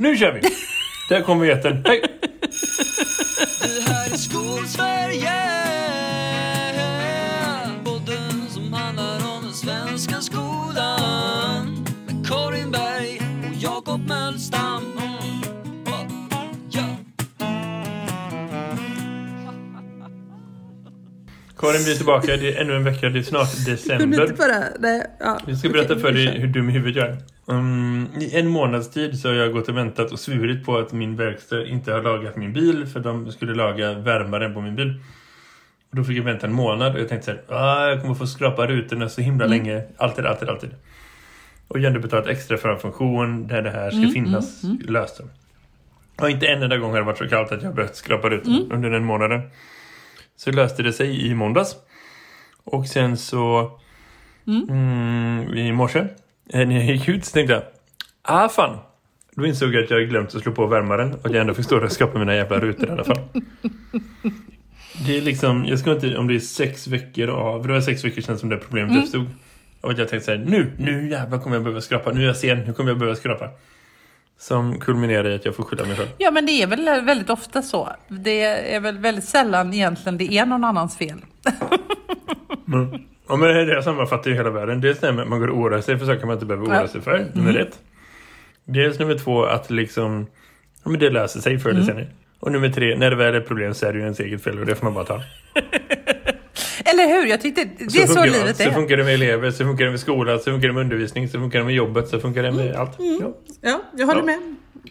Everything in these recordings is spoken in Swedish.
Nu kör vi! Där kommer jätten. Hej! Det här är Skolsverige Karin blir tillbaka. Det är ännu en vecka. Det är snart december. inte bara... Nej, ja. Jag ska berätta för vi dig hur dum i huvudet jag är. Um, I en månads tid så har jag gått och väntat och svurit på att min verkstad inte har lagat min bil för de skulle laga värmaren på min bil. Och då fick jag vänta en månad och jag tänkte så här, ah, jag kommer få skrapa rutorna så himla Mm. länge. Alltid, alltid, alltid. Och jag hade betalat extra för en funktion där det här ska Mm, finnas löst. Och inte en enda gång har det varit så kallt att jag behövt skrapa rutorna Mm. under den månaden. Så löste det sig i måndags. Och sen så mm, i morse eh, när jag gick ut så tänkte jag ah fan. Då insåg jag att jag glömt att slå på värmaren och att jag ändå fick stå och skapa mina jävla rutor i alla fall. Det är liksom, jag ska inte, om det är sex veckor av, det var sex veckor sedan som det problemet uppstod. Och jag tänkte så här, nu, nu jävlar kommer jag behöva skrapa, nu är jag sen, nu kommer jag behöva skrapa. Som kulminerar i att jag får skylla mig själv. Ja, men det är väl väldigt ofta så. Det är väl väldigt sällan egentligen det är någon annans fel. Mm. Ja, men det är det sammanfattar ju hela världen. Dels det med att man går och oroar sig för saker man inte behöver oroa sig för. Nummer ett. Dels nummer två att liksom ja, men det löser sig förr eller senare. Och nummer tre, när det väl är problem så är det ju ens eget fel och det får man bara ta. Eller hur? Jag tyckte det är så, livet. Så är. funkar det med elever, så funkar det med skolan, så funkar det med undervisning, så funkar det med jobbet, så funkar det med allt. Ja. Ja, jag håller Ja. med.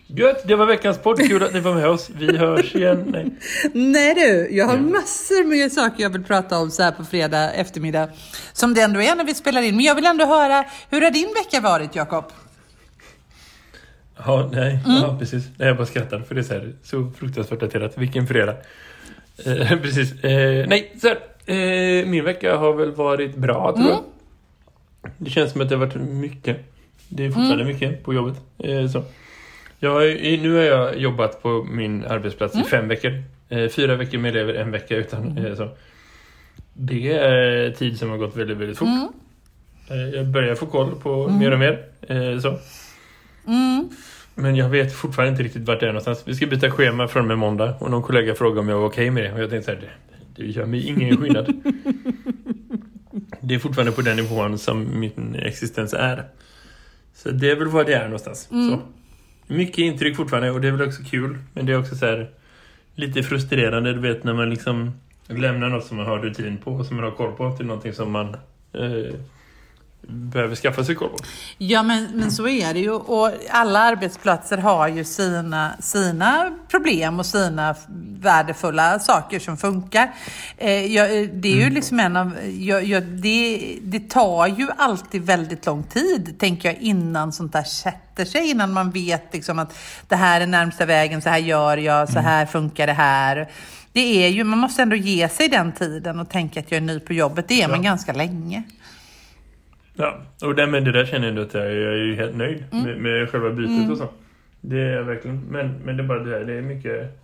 Gött, det var veckans podd. Kul att ni var med oss. Vi hörs igen. Nej. Nej du, jag har massor med saker jag vill prata om så här på fredag eftermiddag. Som det ändå är när vi spelar in. Men jag vill ändå höra, hur har din vecka varit Jakob? Ja, nej. Ja, precis. Nej, jag bara skrattar för det är så, här, så fruktansvärt daterat. Vilken fredag. Eh, precis. Eh, nej, så här. Eh, min vecka har väl varit bra, tror jag. Det känns som att det har varit mycket. Det är fortfarande mycket på jobbet. Eh, så. Jag har, nu har jag jobbat på min arbetsplats i fem veckor. Eh, fyra veckor med elever, en vecka utan. Eh, så. Det är tid som har gått väldigt, väldigt fort. Eh, jag börjar få koll på mer och mer. Eh, så. Men jag vet fortfarande inte riktigt vart det är någonstans. Vi ska byta schema från och med måndag och någon kollega frågade om jag var okej med det. Och jag tänkte så här, det, det gör mig ingen skillnad. det är fortfarande på den nivån som min existens är. Så det är väl vad det är någonstans. Så. Mycket intryck fortfarande och det är väl också kul. Men det är också så här lite frustrerande, du vet när man liksom lämnar något som man har rutin på och som man har koll på till någonting som man eh, behöver skaffa sig på. Ja, men, men så är det ju. Och alla arbetsplatser har ju sina, sina problem och sina värdefulla saker som funkar. Eh, jag, det är ju liksom en av... Jag, jag, det, det tar ju alltid väldigt lång tid, tänker jag, innan sånt där sätter sig. Innan man vet liksom att det här är närmsta vägen, så här gör jag, så här funkar det här. Det är ju, man måste ändå ge sig den tiden och tänka att jag är ny på jobbet. Det är man ganska länge. Ja, och det, men det där känner jag ändå att jag, är ju helt nöjd med, med själva bytet och så. Det är jag verkligen. Men, men det är bara det här, det är mycket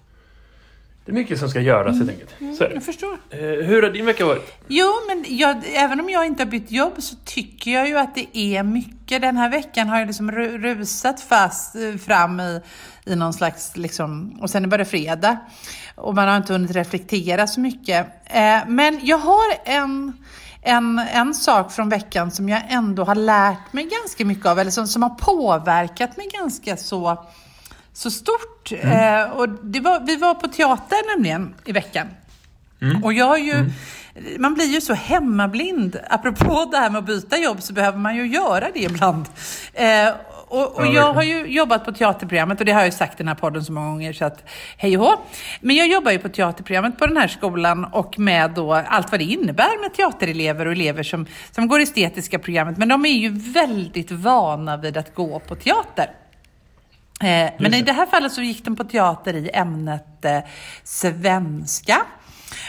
det är mycket som ska göras helt enkelt. Så är det. Jag förstår. Eh, hur har din vecka varit? Jo, men jag, även om jag inte har bytt jobb så tycker jag ju att det är mycket. Den här veckan har jag liksom ru- rusat fast eh, fram i, i någon slags, liksom, och sen är det fredag. Och man har inte hunnit reflektera så mycket. Eh, men jag har en, en, en sak från veckan som jag ändå har lärt mig ganska mycket av, eller som, som har påverkat mig ganska så, så stort. Eh, och var, vi var på teater nämligen i veckan. Och jag ju, man blir ju så hemmablind. Apropå det här med att byta jobb så behöver man ju göra det ibland. Eh, och, och Ja, jag har ju jobbat på teaterprogrammet och det har jag ju sagt i den här podden så många gånger så att hej och hå. Men jag jobbar ju på teaterprogrammet på den här skolan och med då allt vad det innebär med teaterelever och elever som, som går estetiska programmet. Men de är ju väldigt vana vid att gå på teater. Eh, men i det här fallet så gick de på teater i ämnet eh, svenska.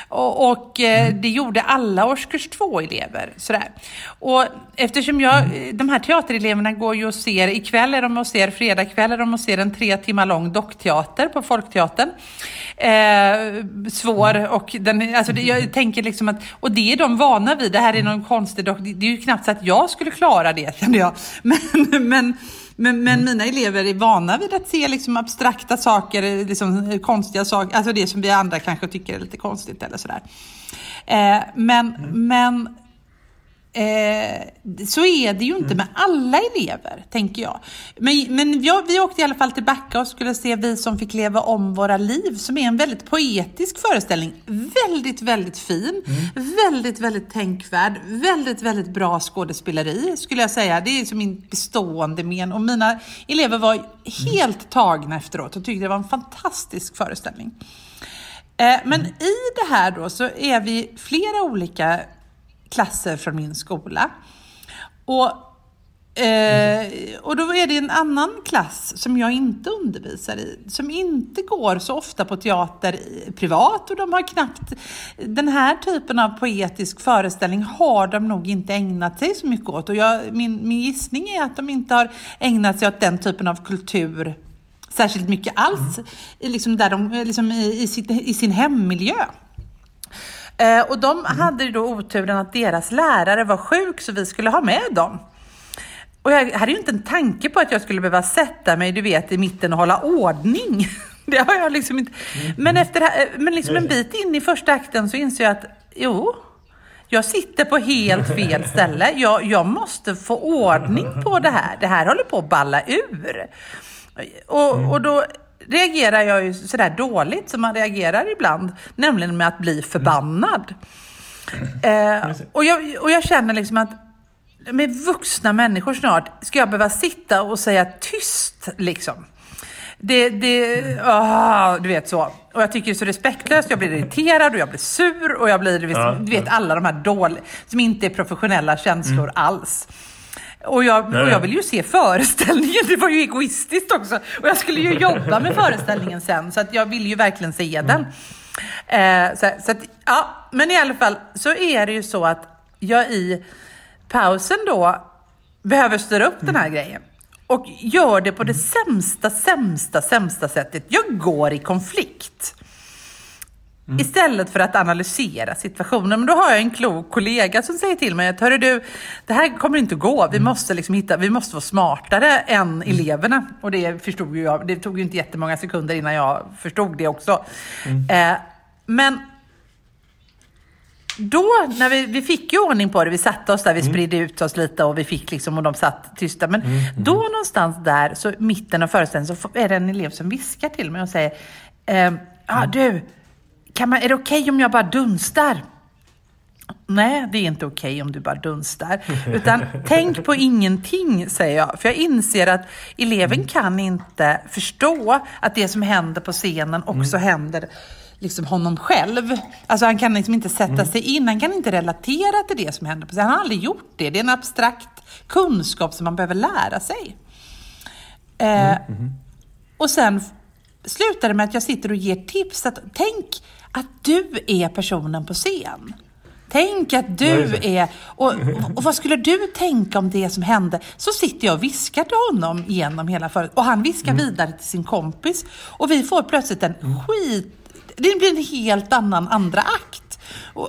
Och, och eh, det gjorde alla årskurs två elever. Sådär. Och eftersom jag, eh, de här teatereleverna går ju och ser, ikväll är de och ser, fredag kväll är de och ser en tre timmar lång dockteater på Folkteatern. Eh, svår och den, alltså det, jag tänker liksom att, och det är de vana vid, det här är någon konstig dock, det, det är ju knappt så att jag skulle klara det kände jag. Men, men Men, men mina elever är vana vid att se liksom abstrakta saker, liksom konstiga saker, alltså det som vi andra kanske tycker är lite konstigt eller sådär. Eh, men, men Eh, så är det ju inte med alla elever, tänker jag. Men, men jag, vi åkte i alla fall till Backa och skulle se Vi som fick leva om våra liv, som är en väldigt poetisk föreställning. Väldigt, väldigt fin, väldigt, väldigt tänkvärd, väldigt, väldigt bra skådespeleri, skulle jag säga. Det är som min bestående men. Och mina elever var helt tagna efteråt och tyckte det var en fantastisk föreställning. Eh, Men i det här då så är vi flera olika klasser från min skola. Och, eh, och då är det en annan klass som jag inte undervisar i, som inte går så ofta på teater privat och de har knappt, den här typen av poetisk föreställning har de nog inte ägnat sig så mycket åt. Och jag, min, min gissning är att de inte har ägnat sig åt den typen av kultur särskilt mycket alls, mm. liksom där de, liksom i, i, sitt, i sin hemmiljö. Eh, och de hade ju då oturen att deras lärare var sjuk så vi skulle ha med dem. Och jag hade ju inte en tanke på att jag skulle behöva sätta mig, du vet, i mitten och hålla ordning. Det har jag liksom inte. Men, efter, här- men liksom en bit in i första akten så inser jag att, jo, jag sitter på helt fel ställe. Jag, jag måste få ordning på det här. Det här håller på att balla ur. Och, och då reagerar jag ju sådär dåligt som man reagerar ibland, nämligen med att bli förbannad. Eh, och, jag, och jag känner liksom att med vuxna människor snart ska jag behöva sitta och säga tyst liksom. Det, det, ah, du vet så. Och jag tycker det är så respektlöst, jag blir irriterad och jag blir sur och jag blir, du vet alla de här dåliga, som inte är professionella känslor alls. Och jag, och jag nej. vill ju se föreställningen, det var ju egoistiskt också. Och jag skulle ju jobba med föreställningen sen, så att jag vill ju verkligen se den. Eh, så, så att, ja, men i alla fall så är det ju så att jag i pausen då behöver styra upp den här grejen. Och gör det på det sämsta, sämsta, sämsta sättet. Jag går i konflikt. Istället för att analysera situationen. Men då har jag en klok kollega som säger till mig att Hörru du, det här kommer inte att gå. Vi måste, liksom hitta, vi måste vara smartare än eleverna. Och det förstod ju jag. Det tog ju inte jättemånga sekunder innan jag förstod det också. Eh, men då, när vi, vi fick ju ordning på det, vi satte oss där, vi spridde ut oss lite och vi fick liksom, och de satt tysta. Men då någonstans där, så mitten av föreställningen, så är det en elev som viskar till mig och säger, ehm, ah, du, kan man, är det okej om jag bara dunstar? Nej, det är inte okej om du bara dunstar. Utan tänk på ingenting, säger jag. För jag inser att eleven kan inte förstå att det som händer på scenen också händer liksom honom själv. Alltså han kan liksom inte sätta sig in, han kan inte relatera till det som händer på scenen. Han har aldrig gjort det. Det är en abstrakt kunskap som man behöver lära sig. Eh, och sen slutar det med att jag sitter och ger tips. Att, tänk att du är personen på scen. Tänk att du är... Och, och vad skulle du tänka om det som hände? Så sitter jag och viskar till honom genom hela föret. Och han viskar vidare till sin kompis. Och vi får plötsligt en skit... Det blir en helt annan andra akt. Och,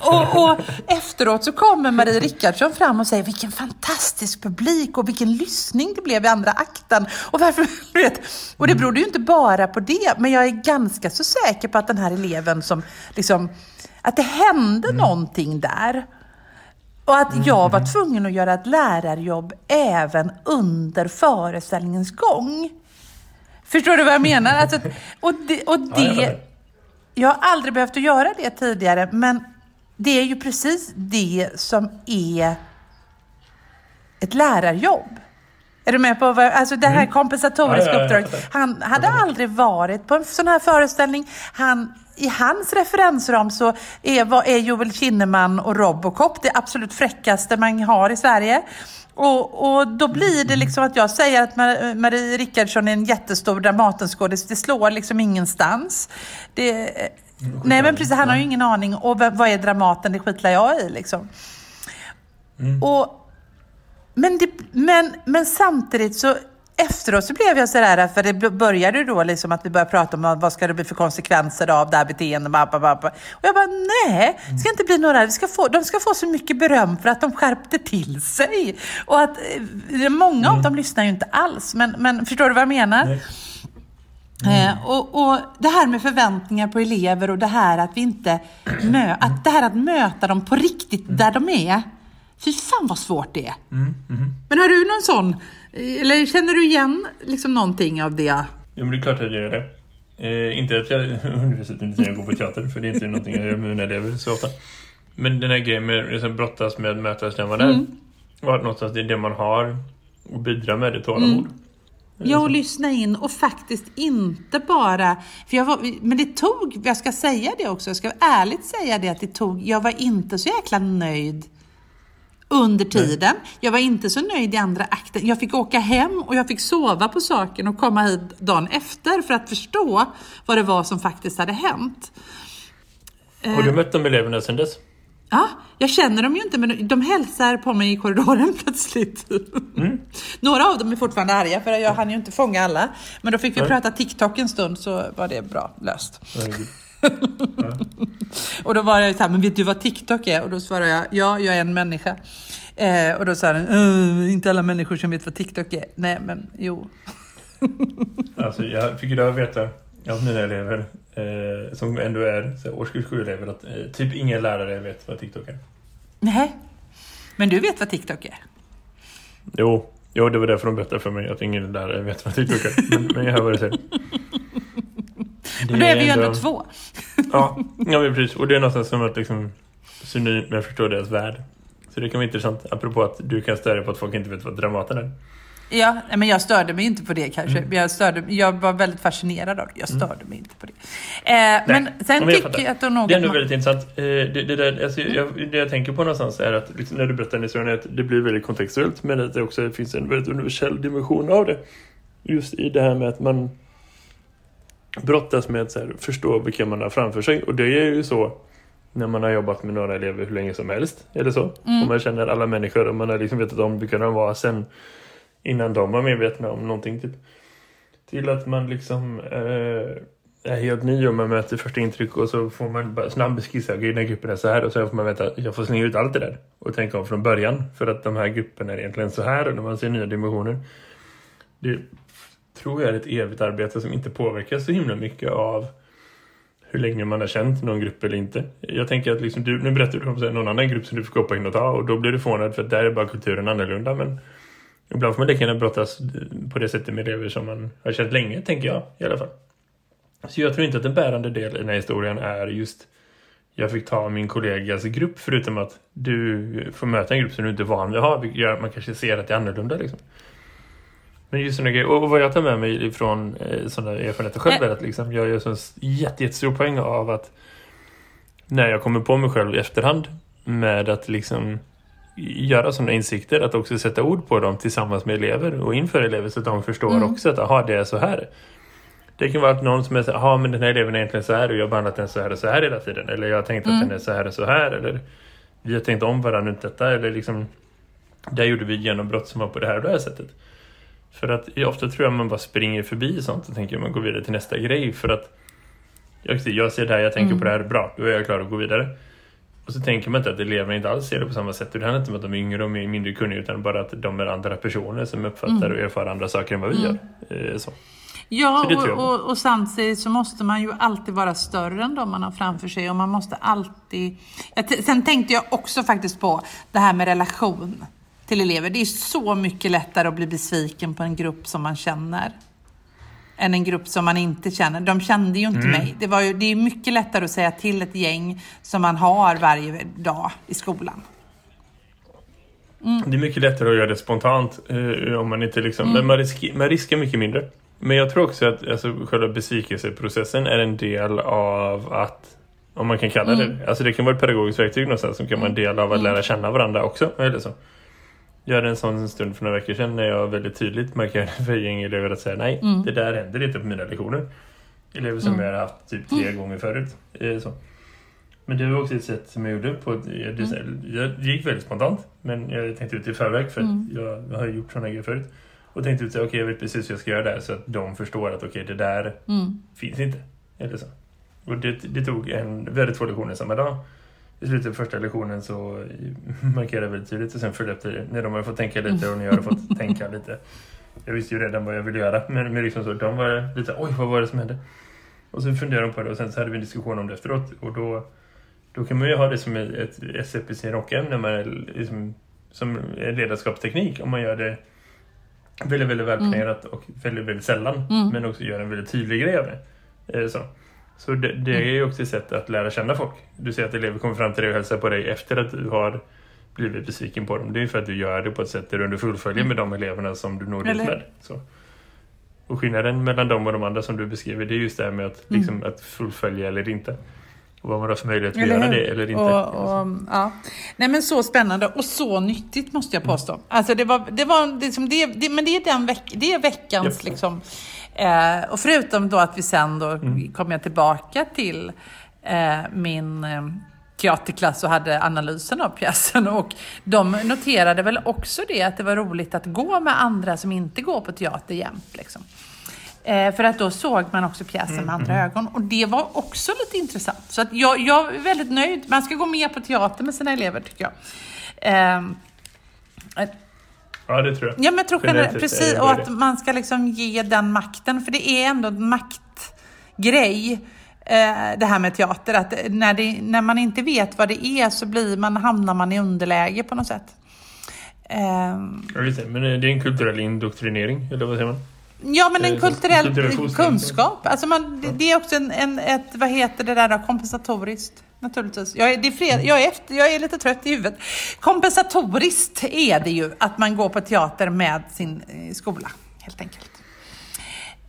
och, och efteråt så kommer Marie Rickardsson fram och säger vilken fantastisk publik och vilken lyssning det blev i andra akten. Och, varför, vet, och det berodde ju inte bara på det, men jag är ganska så säker på att den här eleven som liksom, att det hände någonting där. Och att jag var tvungen att göra ett lärarjobb även under föreställningens gång. Förstår du vad jag menar? Alltså, och det, och det, jag har aldrig behövt att göra det tidigare, men det är ju precis det som är ett lärarjobb. Är du med på vad, alltså det här kompensatoriska Mm. Ja, jag uppdraget. Han hade aldrig varit på en sån här föreställning. Han, I hans referensram så är, vad är Joel Kinnaman och Robocop det absolut fräckaste man har i Sverige. Och, och då blir det liksom att jag säger att Mar- Marie Rickardsson är en jättestor Dramatenskådis. Det slår liksom ingenstans. Det, nej men precis, han har ju ingen aning. Och vad är Dramaten? Det skitlar jag i liksom. Och men, det, men, men samtidigt så efteråt så blev jag sådär, för det började ju då liksom att vi började prata om vad ska det bli för konsekvenser av det här beteendet. Och jag bara, nej, det ska inte bli några, det ska få, de ska få så mycket beröm för att de skärpte till sig. Och att eh, många av dem lyssnar ju inte alls, men, men förstår du vad jag menar? Nej. Eh, och, och det här med förväntningar på elever och det här att vi inte mö, att det här att möta dem på riktigt där de är. Fy fan vad svårt det är. Men har du någon sån, eller känner du igen liksom någonting av det? Jo, men det är klart att jag gör det. Eh, inte att jag undervisar inte när jag går på teater, för det är inte någonting jag gör med mina elever så ofta. Men den här grejen med liksom, brottas med mötas där man är. Och att någonstans det är det man har och bidra med det tålamod. Ja, och lyssna in och faktiskt inte bara... För jag var, men det tog, jag ska säga det också, jag ska ärligt säga det att det tog, jag var inte så jäkla nöjd under tiden. Jag var inte så nöjd i andra akten. Jag fick åka hem och jag fick sova på saken och komma hit dagen efter för att förstå vad det var som faktiskt hade hänt. Har du mött de eleverna sedan dess? Ja, jag känner dem ju inte men de hälsar på mig i korridoren plötsligt. Några av dem är fortfarande arga för jag hann ju inte fånga alla. Men då fick vi Nej. prata TikTok en stund så var det bra löst. Och då var jag så här, men vet du vad TikTok är? Och då svarade jag, ja, jag är en människa. Eh, och då sa den, "Eh, inte alla människor som vet vad TikTok är. Nej, men jo. Alltså, jag fick idag veta av mina elever, eh, som ändå är så här, årskurs 7-elever, att eh, typ ingen lärare vet vad TikTok är. Nej. Men du vet vad TikTok är? Jo, jo det var därför de berättade för mig att ingen lärare vet vad TikTok är. Men, men jag hör vad du säger. Det Men då är vi ju ändå- ändå två. Ja, ja men precis. Och det är någonstans som att liksom synonym med förstå deras värld. Så det kan vara intressant, apropå att du kan störa på att folk inte vet vad Dramaten är. Ja, nej, men jag störde mig inte på det kanske. Jag, störde, jag var väldigt fascinerad av det. Jag störde mig inte på det. Eh, men sen men jag tycker jag att de något... Det är man- väldigt intressant. Eh, det, det, där, alltså, jag, det jag tänker på någonstans är att liksom, när du berättar den historien är att det blir väldigt kontextuellt men att det också finns en väldigt universell dimension av det. Just i det här med att man brottas med att så här, förstå vilka man har framför sig. Och det är ju så när man har jobbat med några elever hur länge som helst. Eller så. Mm. Och man känner alla människor och man har liksom vetat om vilka de var sen innan de var medvetna om någonting. Typ. Till att man liksom eh, är helt ny och man möter första intryck och så får man bara snabb skissa. Okej, den här gruppen är så här och sen får man veta jag får slänga ut allt det där och tänka om från början. För att de här grupperna är egentligen så här och när man ser nya dimensioner. Det tror jag är ett evigt arbete som inte påverkas så himla mycket av hur länge man har känt någon grupp eller inte. Jag tänker att liksom du, nu berättar du om någon annan grupp som du fick hoppa in och ta och då blir du förvånad för att där är bara kulturen annorlunda. Men ibland får man lika gärna brottas på det sättet med elever som man har känt länge, tänker jag i alla fall. Så jag tror inte att en bärande del i den här historien är just jag fick ta min kollegas grupp förutom att du får möta en grupp som du inte är van vid att ha, vilket gör att man kanske ser att det är annorlunda liksom. Men just sådana grejer, och vad jag tar med mig ifrån eh, sådana erfarenheter själv är att liksom, jag gör en jätte, jättestor poäng av att när jag kommer på mig själv i efterhand med att liksom göra sådana insikter, att också sätta ord på dem tillsammans med elever och inför elever så att de förstår också att aha, det är så här. Det kan vara att någon som är så här, "Jaha, men den här eleven är egentligen så här och jag har behandlat den så här och så här hela tiden. Eller jag har tänkt att den är så här och så här. Eller vi har tänkt om varandra runt detta. Eller liksom, där gjorde vi genombrott som var på det här och det här sättet. För att ofta tror jag man bara springer förbi sånt och tänker man går vidare till nästa grej. För att jag, jag ser det här, jag tänker på det här, bra, då är jag klar att gå vidare. Och så tänker man inte att eleverna inte alls ser det på samma sätt. Och det handlar inte om att de är yngre och mindre kunniga utan bara att de är andra personer som uppfattar och erfar andra saker än vad vi gör. Eh, så. Ja, Så och, och, och samtidigt så måste man ju alltid vara större än de man har framför sig och man måste alltid... Sen tänkte jag också faktiskt på det här med relation till elever. Det är så mycket lättare att bli besviken på en grupp som man känner än en grupp som man inte känner. De kände ju inte Mm. mig. Det, var ju, det är mycket lättare att säga till ett gäng som man har varje dag i skolan. Det är mycket lättare att göra det spontant eh, om man inte liksom, men man, risker, man riskar mycket mindre. Men jag tror också att alltså, själva besvikelseprocessen är en del av att om man kan kalla det Alltså det kan vara ett pedagogiskt verktyg någonstans som kan vara en del av att lära känna varandra också. Eller så. Jag hade en sån stund för några veckor sedan när jag väldigt tydligt markerade för gäng elever att säga nej, det där händer inte på mina lektioner. Elever som jag har haft typ tre gånger förut. Eh, så. Men det var också ett sätt som jag gjorde på. Jag, det, jag, det gick väldigt spontant. Men jag tänkte ut i förväg för att jag, jag har gjort sådana grejer förut. Och tänkte ut här, okej jag vet precis hur jag ska göra där så att de förstår att okej det där Mm. finns inte. Eller så. Och det, det tog en, hade två lektioner samma dag. I slutet av första lektionen så markerade jag väldigt tydligt och sen följde efter när de hade fått tänka lite och när jag hade fått tänka lite. Jag visste ju redan vad jag ville göra men, men liksom så, de var lite oj vad var det som hände? Och så funderade de på det och sen så hade vi en diskussion om det efteråt och då, då kan man ju ha det som ett, SCP i sin rocken när man liksom, som ledarskapsteknik om man gör det väldigt, väldigt välplanerat och väldigt, väldigt sällan Mm. men också gör en väldigt tydlig grej av det. Eh, Så, så det, det Mm. är ju också ett sätt att lära känna folk. Du säger att elever kommer fram till dig och hälsar på dig efter att du har blivit besviken på dem. Det är ju för att du gör det på ett sätt där du fullföljer med de eleverna som du når dit med. Så. Och skillnaden mellan dem och de andra som du beskriver det är just det här med att, liksom, att fullfölja eller inte. Och vad man har för möjlighet att Mm. Eller göra hur? det eller inte. Och, och, ja. Nej men så spännande och så nyttigt måste jag påstå. Alltså det var, det var liksom det, det, men det är den veck, det är veckans Japp. liksom. Eh, och förutom då att vi sen då Mm. kom jag tillbaka till eh, min eh, teaterklass och hade analysen av pjäsen och de noterade väl också det att det var roligt att gå med andra som inte går på teater jämt. Liksom. Eh, för att då såg man också pjäsen med andra ögon. Och det var också lite intressant. Så att jag, jag är väldigt nöjd. Man ska gå mer på teater med sina elever tycker jag. Eh, Ja, det tror jag. ja men jag tror Generellt precis. Och att man ska liksom ge den makten. För det är ändå en maktgrej. Eh, det här med teater. Att när, det, när man inte vet vad det är så blir man, hamnar man i underläge på något sätt. Eh, Ja, just det. Men det är en kulturell indoktrinering, eller vad säger man? Ja, men en Eh, kulturell kulturell kunskap. Alltså man, det, det är också en, en, ett, vad heter det där då, kompensatoriskt. Naturligtvis. Jag är, det är fred, jag, är efter, jag är lite trött i huvudet. Kompensatoriskt är det ju att man går på teater med sin eh, skola, helt enkelt.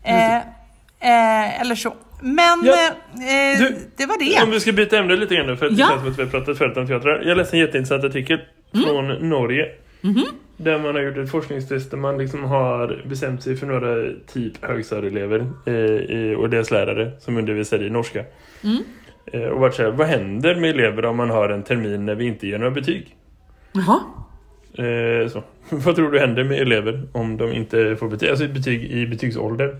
Eh, eh, eller så. Men Ja. eh, Du, det var det. Om vi ska byta ämne lite grann nu, för att det Ja. känns som att vi har pratat förut om teatrar. Jag läste en jätteintressant artikel Mm. från Norge. Mhm. Där man har gjort ett forskningstest där man liksom har bestämt sig för några typ högstadieelever eh, och deras lärare som undervisar i norska. Mm. Eh, och varit så här, vad händer med elever om man har en termin när vi inte ger några betyg? Jaha. Eh, så. vad tror du händer med elever om de inte får betyg? Alltså betyg i betygsålder.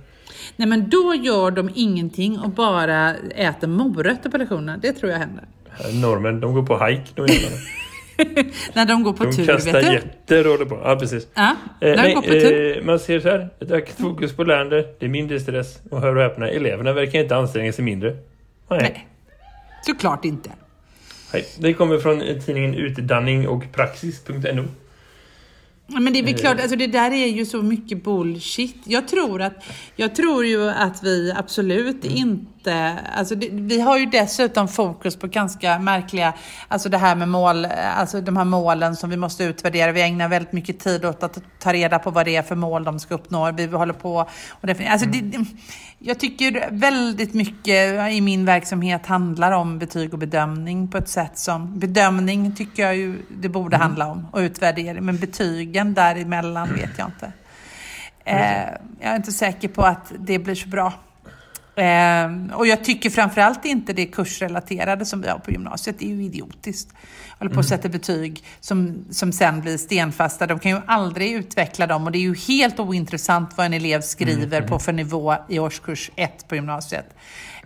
Nej, men då gör de ingenting och bara äter morötter på lektionerna. Det tror jag händer. Normen, de går på hike de. När de går på De tur, kastar vet du. jätter och håller på. Ja, precis. Ja, Eh, de nej, går på tur. eh, man ser så här. Ett ökat fokus på lärande. Det är mindre stress. Och hör och häpna, eleverna verkar inte anstränga sig mindre. Nej. Nej, såklart inte. Hej, Det kommer från tidningen Utdanning och Praxis.no. Men det är väl Eh. klart, alltså det där är ju så mycket bullshit. Jag tror, att, jag tror ju att vi absolut Mm. inte... Alltså det, vi har ju dessutom fokus på ganska märkliga... Alltså det här med mål, alltså de här målen som vi måste utvärdera. Vi ägnar väldigt mycket tid åt att ta reda på vad det är för mål de ska uppnå. Vi håller på och definiera. Alltså det, det, jag tycker väldigt mycket i min verksamhet handlar om betyg och bedömning på ett sätt som... Bedömning tycker jag ju det borde Mm. handla om och utvärdering. Men betygen däremellan vet jag inte. Eh, jag är inte säker på att det blir så bra. Eh, och jag tycker framförallt inte det kursrelaterade som vi har på gymnasiet. Det är ju idiotiskt. Håller på att sätta betyg som, som sen blir stenfasta. De kan ju aldrig utveckla dem och det är ju helt ointressant vad en elev skriver på för nivå i årskurs 1 på gymnasiet.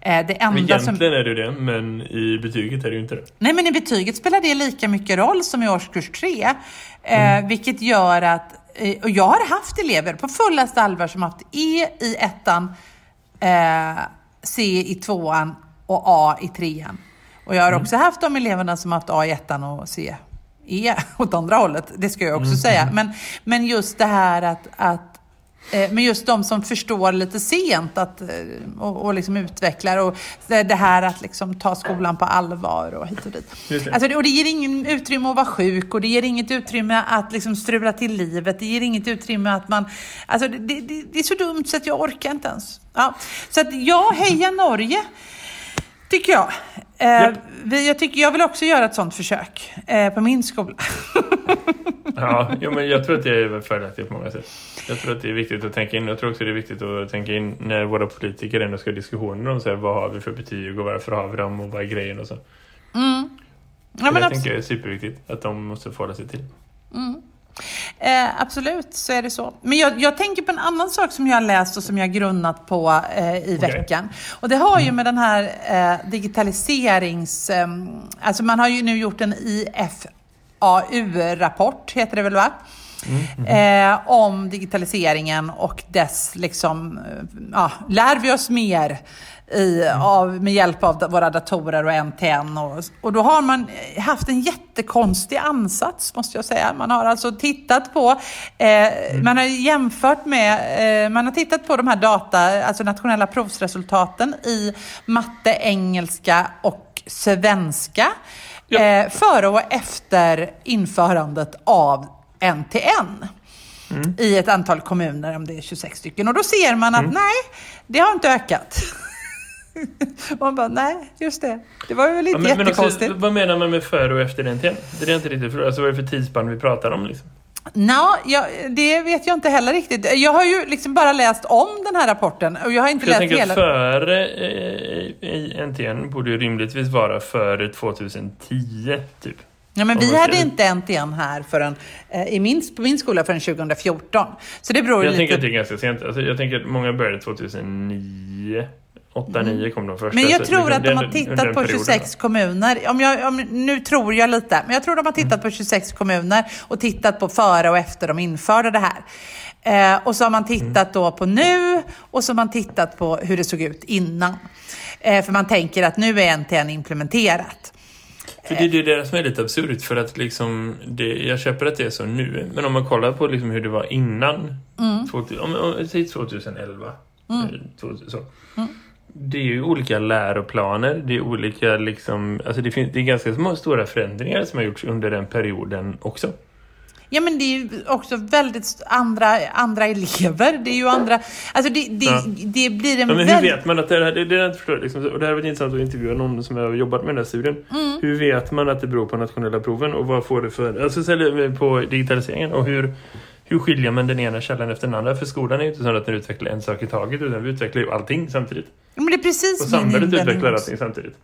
Eh, det enda som... Egentligen är det det, men i betyget är det ju inte det. Nej, men i betyget spelar det lika mycket roll som i årskurs 3. Eh, vilket gör att, eh, och jag har haft elever på fullaste allvar som haft E i ettan, eh, C i tvåan och A i trean. Och jag har också haft de eleverna som haft A i ettan och C E åt andra hållet. Det ska jag också säga. Men, men just det här att, att Men just de som förstår lite sent att, eh, och, och liksom utvecklar och det här att liksom ta skolan på allvar och hit och dit. Det. Alltså, det- och det ger ingen utrymme att vara sjuk och det ger inget utrymme att liksom strula till livet. Det ger inget utrymme att man... Alltså det, det, det det är så dumt så att jag orkar inte ens. Ja. Så att jag hejar Norge. Tycker jag. Eh, vi, jag, tycker, jag vill också göra ett sånt försök eh, på min skola. Ja, jo, men jag tror att det är fördelaktigt på många sätt. Jag tror att det är viktigt att tänka in. Jag tror också det är viktigt att tänka in när våra politiker ändå ska ha diskussioner om så här, vad har vi för betyg och varför har vi dem och vad är grejen och så. Ja, det men jag abs- tänker jag är superviktigt att de måste förhålla sig till. Eh, absolut, så är det så. Men jag, jag tänker på en annan sak som jag har läst och som jag har grunnat på eh, i Okej. veckan. Och det har ju med den här eh, digitaliserings... Eh, alltså man har ju nu gjort en IFAU-rapport, heter det väl va? Eh, om digitaliseringen och dess liksom, eh, ja, lär vi oss mer i, av, med hjälp av våra datorer och NTN. Och, och då har man haft en jättekonstig ansats måste jag säga. Man har alltså tittat på, eh, man har jämfört med, eh, man har tittat på de här data, alltså nationella provsresultaten i matte, engelska och svenska. Ja. Eh, före och efter införandet av NTN i ett antal kommuner, om det är 26 stycken. Och då ser man att nej, det har inte ökat. man bara, nej, just det. Det var ju lite Ja, men, men också, jättekonstigt. vad menar man med före och efter NTN? Det är inte riktigt. Alltså vad är det för tidsspann vi pratar om? Liksom? Nå, jag, det vet jag inte heller riktigt. Jag har ju liksom bara läst om den här rapporten och jag har inte jag läst tänker hela. att före eh, NTN borde ju rimligtvis vara före 2010, typ. Ja, men vi hade inte NTN här förrän, eh, i min, på min skola förrän 2014. Så det beror Jag tänker att det lite... är ganska sent. Alltså, jag tänker att många började 2009. 8-9 kom de första. Men jag tror att de har tittat på perioden, 26 kommuner. Om jag, om, nu tror jag lite, men jag tror de har tittat på 26 kommuner och tittat på före och efter de införde det här. Eh, och så har man tittat då på nu och så har man tittat på hur det såg ut innan. Eh, för man tänker att nu är NTN implementerat. För det är det där som är lite absurt för att liksom det, jag köper att det är så nu men om man kollar på liksom hur det var innan Mm. 2000, om, om, säg 2011 eh, 2000, så. Mm. Det är ju olika läroplaner, det är olika liksom, alltså det, finns, det är ganska små, stora förändringar som har gjorts under den perioden också. Ja men det är ju också väldigt andra, andra elever. Det är ju andra... Alltså det, det, Ja. det blir en Ja, men hur väldigt... vet man att det här, det, det är inte förstår, liksom, och det här var intressant att intervjua någon som har jobbat med den här studien. Mm. Hur vet man att det beror på nationella proven och vad får det för, alltså på digitaliseringen och hur, hur skiljer man den ena källan efter den andra? För skolan är ju inte så att den utvecklar en sak i taget utan vi utvecklar ju allting samtidigt. Men det är precis Och samhället utvecklar allting samtidigt.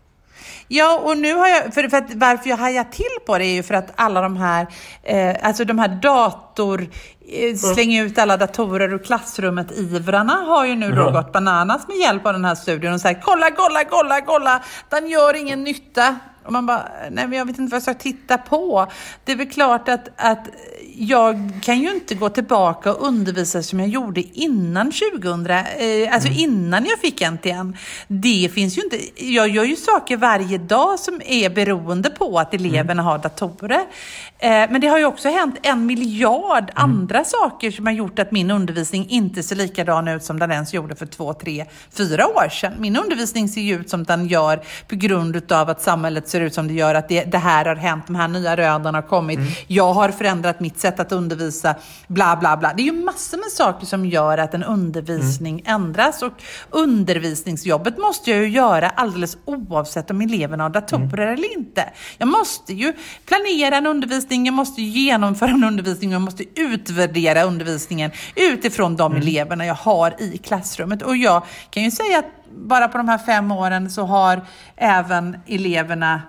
Ja, och nu har jag, för, för att, varför jag hajar till på det är ju för att alla de här, eh, alltså de här dator, eh, släng ut alla datorer ur klassrummet, ivrarna har ju nu då Ja. gått bananas med hjälp av den här studien och sagt kolla, kolla, kolla, kolla, den gör ingen nytta. Och man bara, nej men jag vet inte vad jag ska titta på. Det är väl klart att, att jag kan ju inte gå tillbaka och undervisa som jag gjorde innan 2000, eh, alltså innan jag fick NTN. Det finns ju inte, jag gör ju saker varje dag som är beroende på att eleverna har datorer. Eh, men det har ju också hänt en miljard andra saker som har gjort att min undervisning inte ser likadan ut som den ens gjorde för två, tre, fyra år sedan. Min undervisning ser ju ut som den gör på grund av att samhället ser ut som det gör, att det, det här har hänt, de här nya rönen har kommit, jag har förändrat mitt sätt att undervisa, bla bla bla. Det är ju massor med saker som gör att en undervisning ändras och undervisningsjobbet måste jag ju göra alldeles oavsett om eleverna har datorer eller inte. Jag måste ju planera en undervisning, jag måste genomföra en undervisning, jag måste utvärdera undervisningen utifrån de eleverna jag har i klassrummet. Och jag kan ju säga att bara på de här fem åren så har även eleverna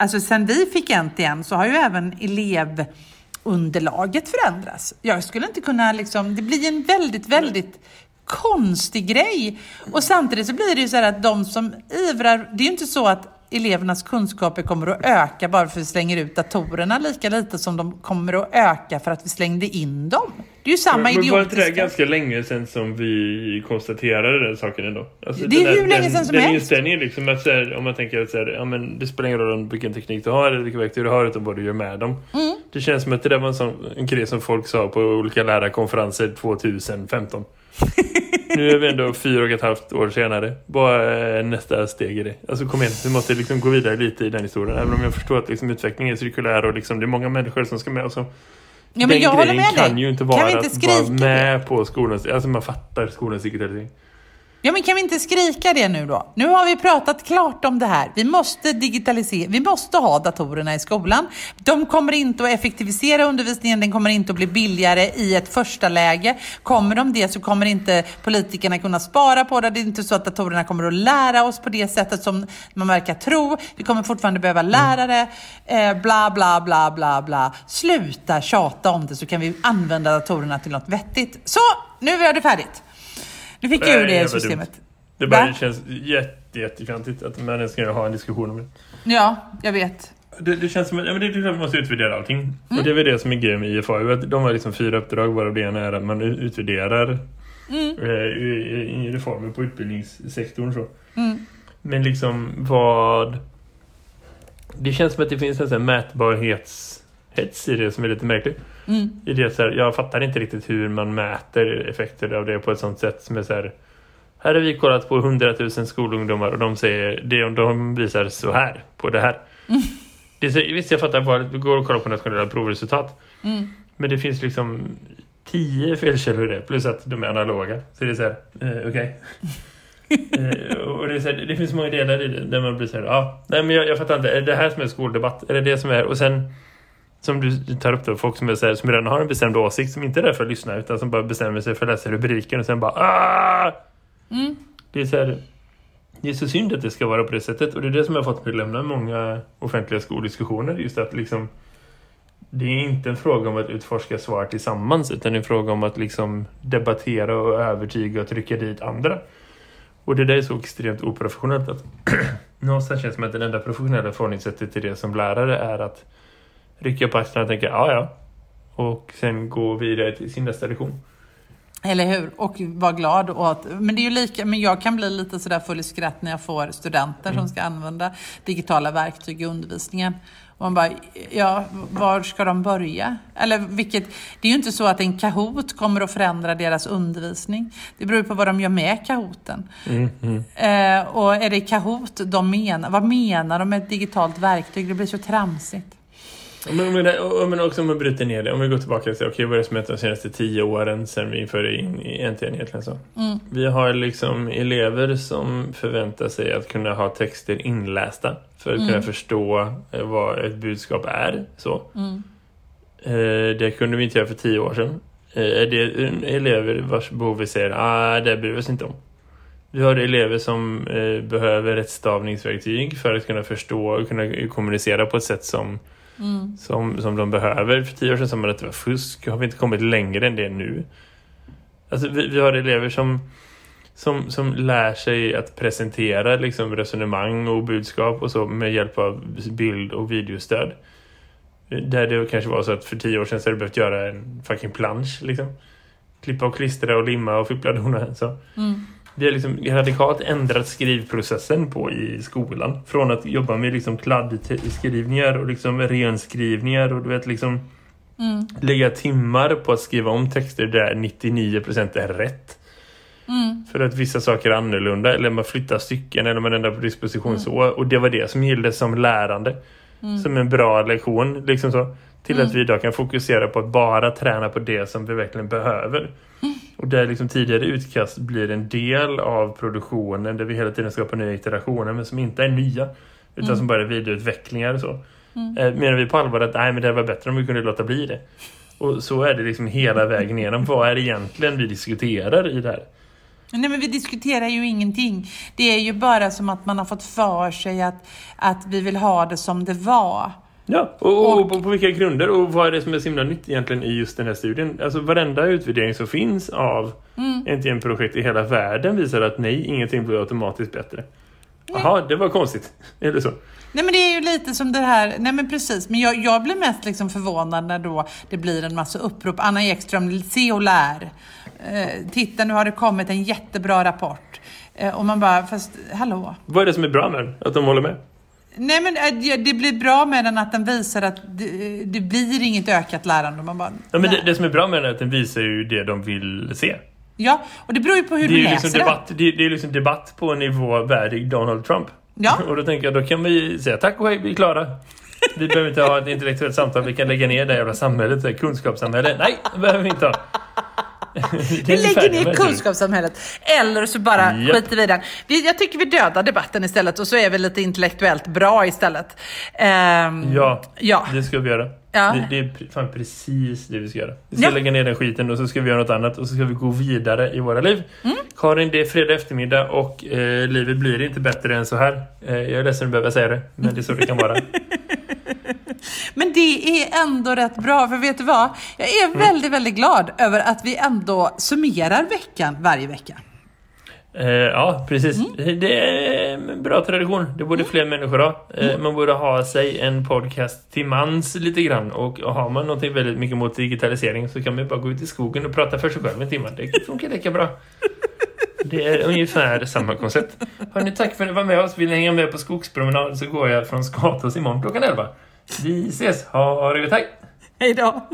Alltså sen vi fick NTN så har ju även elevunderlaget förändrats. Jag skulle inte kunna liksom, det blir en väldigt, väldigt konstig grej. Och samtidigt så blir det ju så här att de som ivrar, det är ju inte så att elevernas kunskaper kommer att öka bara för att vi slänger ut datorerna lika lite som de kommer att öka för att vi slängde in dem. Det är ju samma Men var inte det här idiotiska... ganska länge sedan som vi konstaterade den saken ändå? Alltså, Det är den där- hur länge den, sedan som den helst. inställningen liksom att här, om man tänker att så här, ja, men det spelar ingen roll vilken teknik du har eller vilka verktyg du har utan vad du gör med dem. Mm. Det känns som att det där var en, sån, en grej som folk sa på olika lärarkonferenser 2015. nu är vi ändå fyra och ett halvt år senare. Vad är nästa steg i det? Alltså kom igen, vi måste liksom gå vidare lite i den historien. Även om jag förstår att liksom utvecklingen är cirkulär och liksom det är många människor som ska med. Och så. Ja, men den jag håller grejen med dig. kan ju inte Kan vara vi inte att skrika vara med på skolans... Alltså man fattar skolans digitalisering. Ja, men kan vi inte skrika det nu då? Nu har vi pratat klart om det här. Vi måste digitalisera, vi måste ha datorerna i skolan. De kommer inte att effektivisera undervisningen, den kommer inte att bli billigare i ett första läge. Kommer de det så kommer inte politikerna kunna spara på det. Det är inte så att datorerna kommer att lära oss på det sättet som man verkar tro. Vi kommer fortfarande behöva lärare, eh, bla bla bla bla bla. Sluta tjata om det så kan vi använda datorerna till något vettigt. Så, nu är det färdigt. Nu fick Nej, det systemet. dumt. Det bara Va? känns jätte, jättefjantigt att man ens ska ha en diskussion om det. Ja, jag vet. Det, det känns som att ja, men det klart att man måste utvärdera allting. Mm. Och det är väl det som är grejen med IFA. Att de har liksom fyra uppdrag varav det ena är att man utvärderar Mm. eh, reformer på utbildningssektorn. Så. Mm. Men liksom vad... Det känns som att det finns en sån här mätbarhetshets i det som är lite märkligt. Mm. I det så här, jag fattar inte riktigt hur man mäter effekter av det på ett sånt sätt som är så här. Här har vi kollat på 100 000 skolungdomar och de säger det de visar så här på det här. Det är så, visst, jag fattar bara att vi går och kollar på nationella provresultat. Mm. Men det finns liksom tio felkällor i det, plus att de är analoga. Så det är så här, eh, okej. eh, och det, här, det finns många delar i det där man blir så här, ah, nej men jag, jag fattar inte, är det det här som är skoldebatt? Är det det som är, och sen som du tar upp då, folk som, är så här, som redan har en bestämd åsikt, som inte är där för att lyssna, utan som bara bestämmer sig för att läsa rubriken och sen bara, ah! Mm. Det är så här, det är så synd att det ska vara på det sättet och det är det som har fått mig lämna många offentliga skoldiskussioner just att liksom det är inte en fråga om att utforska svar tillsammans utan en fråga om att liksom debattera och övertyga och trycka dit andra. Och det där är så extremt oprofessionellt att någonstans känns det som att det enda professionella förhållningssättet till det som lärare är att rycka på axlarna och tänka ja ja och sen gå vidare till sin nästa lektion. Eller hur? Och vara glad åt. Men det är ju lika, men jag kan bli lite sådär full i skratt när jag får studenter som ska använda digitala verktyg i undervisningen. Och man bara, ja, var ska de börja? Eller vilket, det är ju inte så att en Kahoot kommer att förändra deras undervisning. Det beror på vad de gör med Kahooten. Eh, och är det Kahoot de menar, vad menar de med ett digitalt verktyg? Det blir så tramsigt. Men, men, men också om man bryter ner det. Om vi går tillbaka och säger okej vad är det som hänt de senaste tio åren sedan vi införde in NTN egentligen så. Vi har liksom elever som förväntar sig att kunna ha texter inlästa för att kunna förstå eh, vad ett budskap är. Så. Eh, det kunde vi inte göra för tio år sedan. Eh, är det elever vars behov vi säger ah, det bryr vi oss inte om. Vi har elever som eh, behöver ett stavningsverktyg för att kunna förstå och kunna kommunicera på ett sätt som som, som de behöver. För tio år sedan sa man att det var fusk. Har vi inte kommit längre än det nu? Alltså, vi, vi har elever som, som, som lär sig att presentera liksom, resonemang och budskap och så med hjälp av bild- och videostöd. Där det kanske var så att för tio år sedan så hade du behövt göra en fucking plansch. Liksom. Klippa och klistra och limma och fippla dona. Så. Vi har liksom radikalt ändrat skrivprocessen på i skolan. Från att jobba med liksom kladdskrivningar och liksom renskrivningar och du vet liksom lägga timmar på att skriva om texter där 99% är rätt. För att vissa saker är annorlunda eller man flyttar stycken eller man ändrar på disposition så. Och det var det som gällde som lärande. Som en bra lektion. Liksom så. Till att vi idag kan fokusera på att bara träna på det som vi verkligen behöver. Och där liksom tidigare utkast blir en del av produktionen där vi hela tiden skapar nya iterationer men som inte är nya. Utan som bara är vidareutvecklingar och så. Eh, menar vi på allvar att nej, men det var bättre om vi kunde låta bli det. Och så är det liksom hela vägen igenom. Vad är det egentligen vi diskuterar i det här? Nej men vi diskuterar ju ingenting. Det är ju bara som att man har fått för sig att, att vi vill ha det som det var. Ja, och, och, på, på vilka grunder och vad är det som är så himla nytt egentligen i just den här studien? Alltså varenda utvärdering som finns av NTN-projekt i hela världen visar att nej, ingenting blir automatiskt bättre. Jaha, det var konstigt. Eller så. Nej men det är ju lite som det här, nej men precis, men jag, jag blir mest liksom förvånad när då det blir en massa upprop. Anna Ekström, se och lär. Eh, titta nu har det kommit en jättebra rapport. Eh, och man bara, fast hallå? Vad är det som är bra med? Att de håller med? Nej men eh, det- det blir bra med den att den visar att det, det blir inget ökat lärande. Man bara, Ja, men det, det som är bra med den är att den visar ju det de vill se. ja, och det beror ju på hur Det är du ju läser liksom debatt, det är, det är liksom debatt på en nivå värdig Donald Trump. Ja. Och då tänker jag, då kan vi säga tack och hej, vi är klara. Vi behöver inte ha ett intellektuellt samtal, vi kan lägga ner det jävla samhället, det kunskapssamhället. Nej, det behöver vi inte ha. Vi lägger ner kunskapssamhället. Eller så bara Japp. skiter vi i den. Jag tycker vi dödar debatten istället och så är vi lite intellektuellt bra istället. Ehm, Ja, Ja. det ska vi göra. Ja. Det, det är fan precis det vi ska göra. Vi ska Ja. lägga ner den skiten och så ska vi göra något annat och så ska vi gå vidare i våra liv. Mm. Karin, det är fredag eftermiddag och eh, livet blir inte bättre än så här. Eh, jag är ledsen att behöva säga det, men det är så det kan vara. Men det är ändå rätt bra, för vet du vad? Jag är Mm. väldigt, väldigt glad över att vi ändå summerar veckan varje vecka. Eh, ja, precis. Mm. Det är en bra tradition. Det borde fler människor ha. Eh, Mm. Man borde ha sig en podcast till mans lite grann. Och har man någonting väldigt mycket mot digitalisering så kan man ju bara gå ut i skogen och prata för sig själv en timme. Det funkar lika bra. Det är ungefär samma koncept. Hörni, tack för att ni var med oss. Vill ni hänga med på skogspromenad så går jag från Skatås imorgon klockan 11. Vi ses. Ha det gott. Hej! Hej då!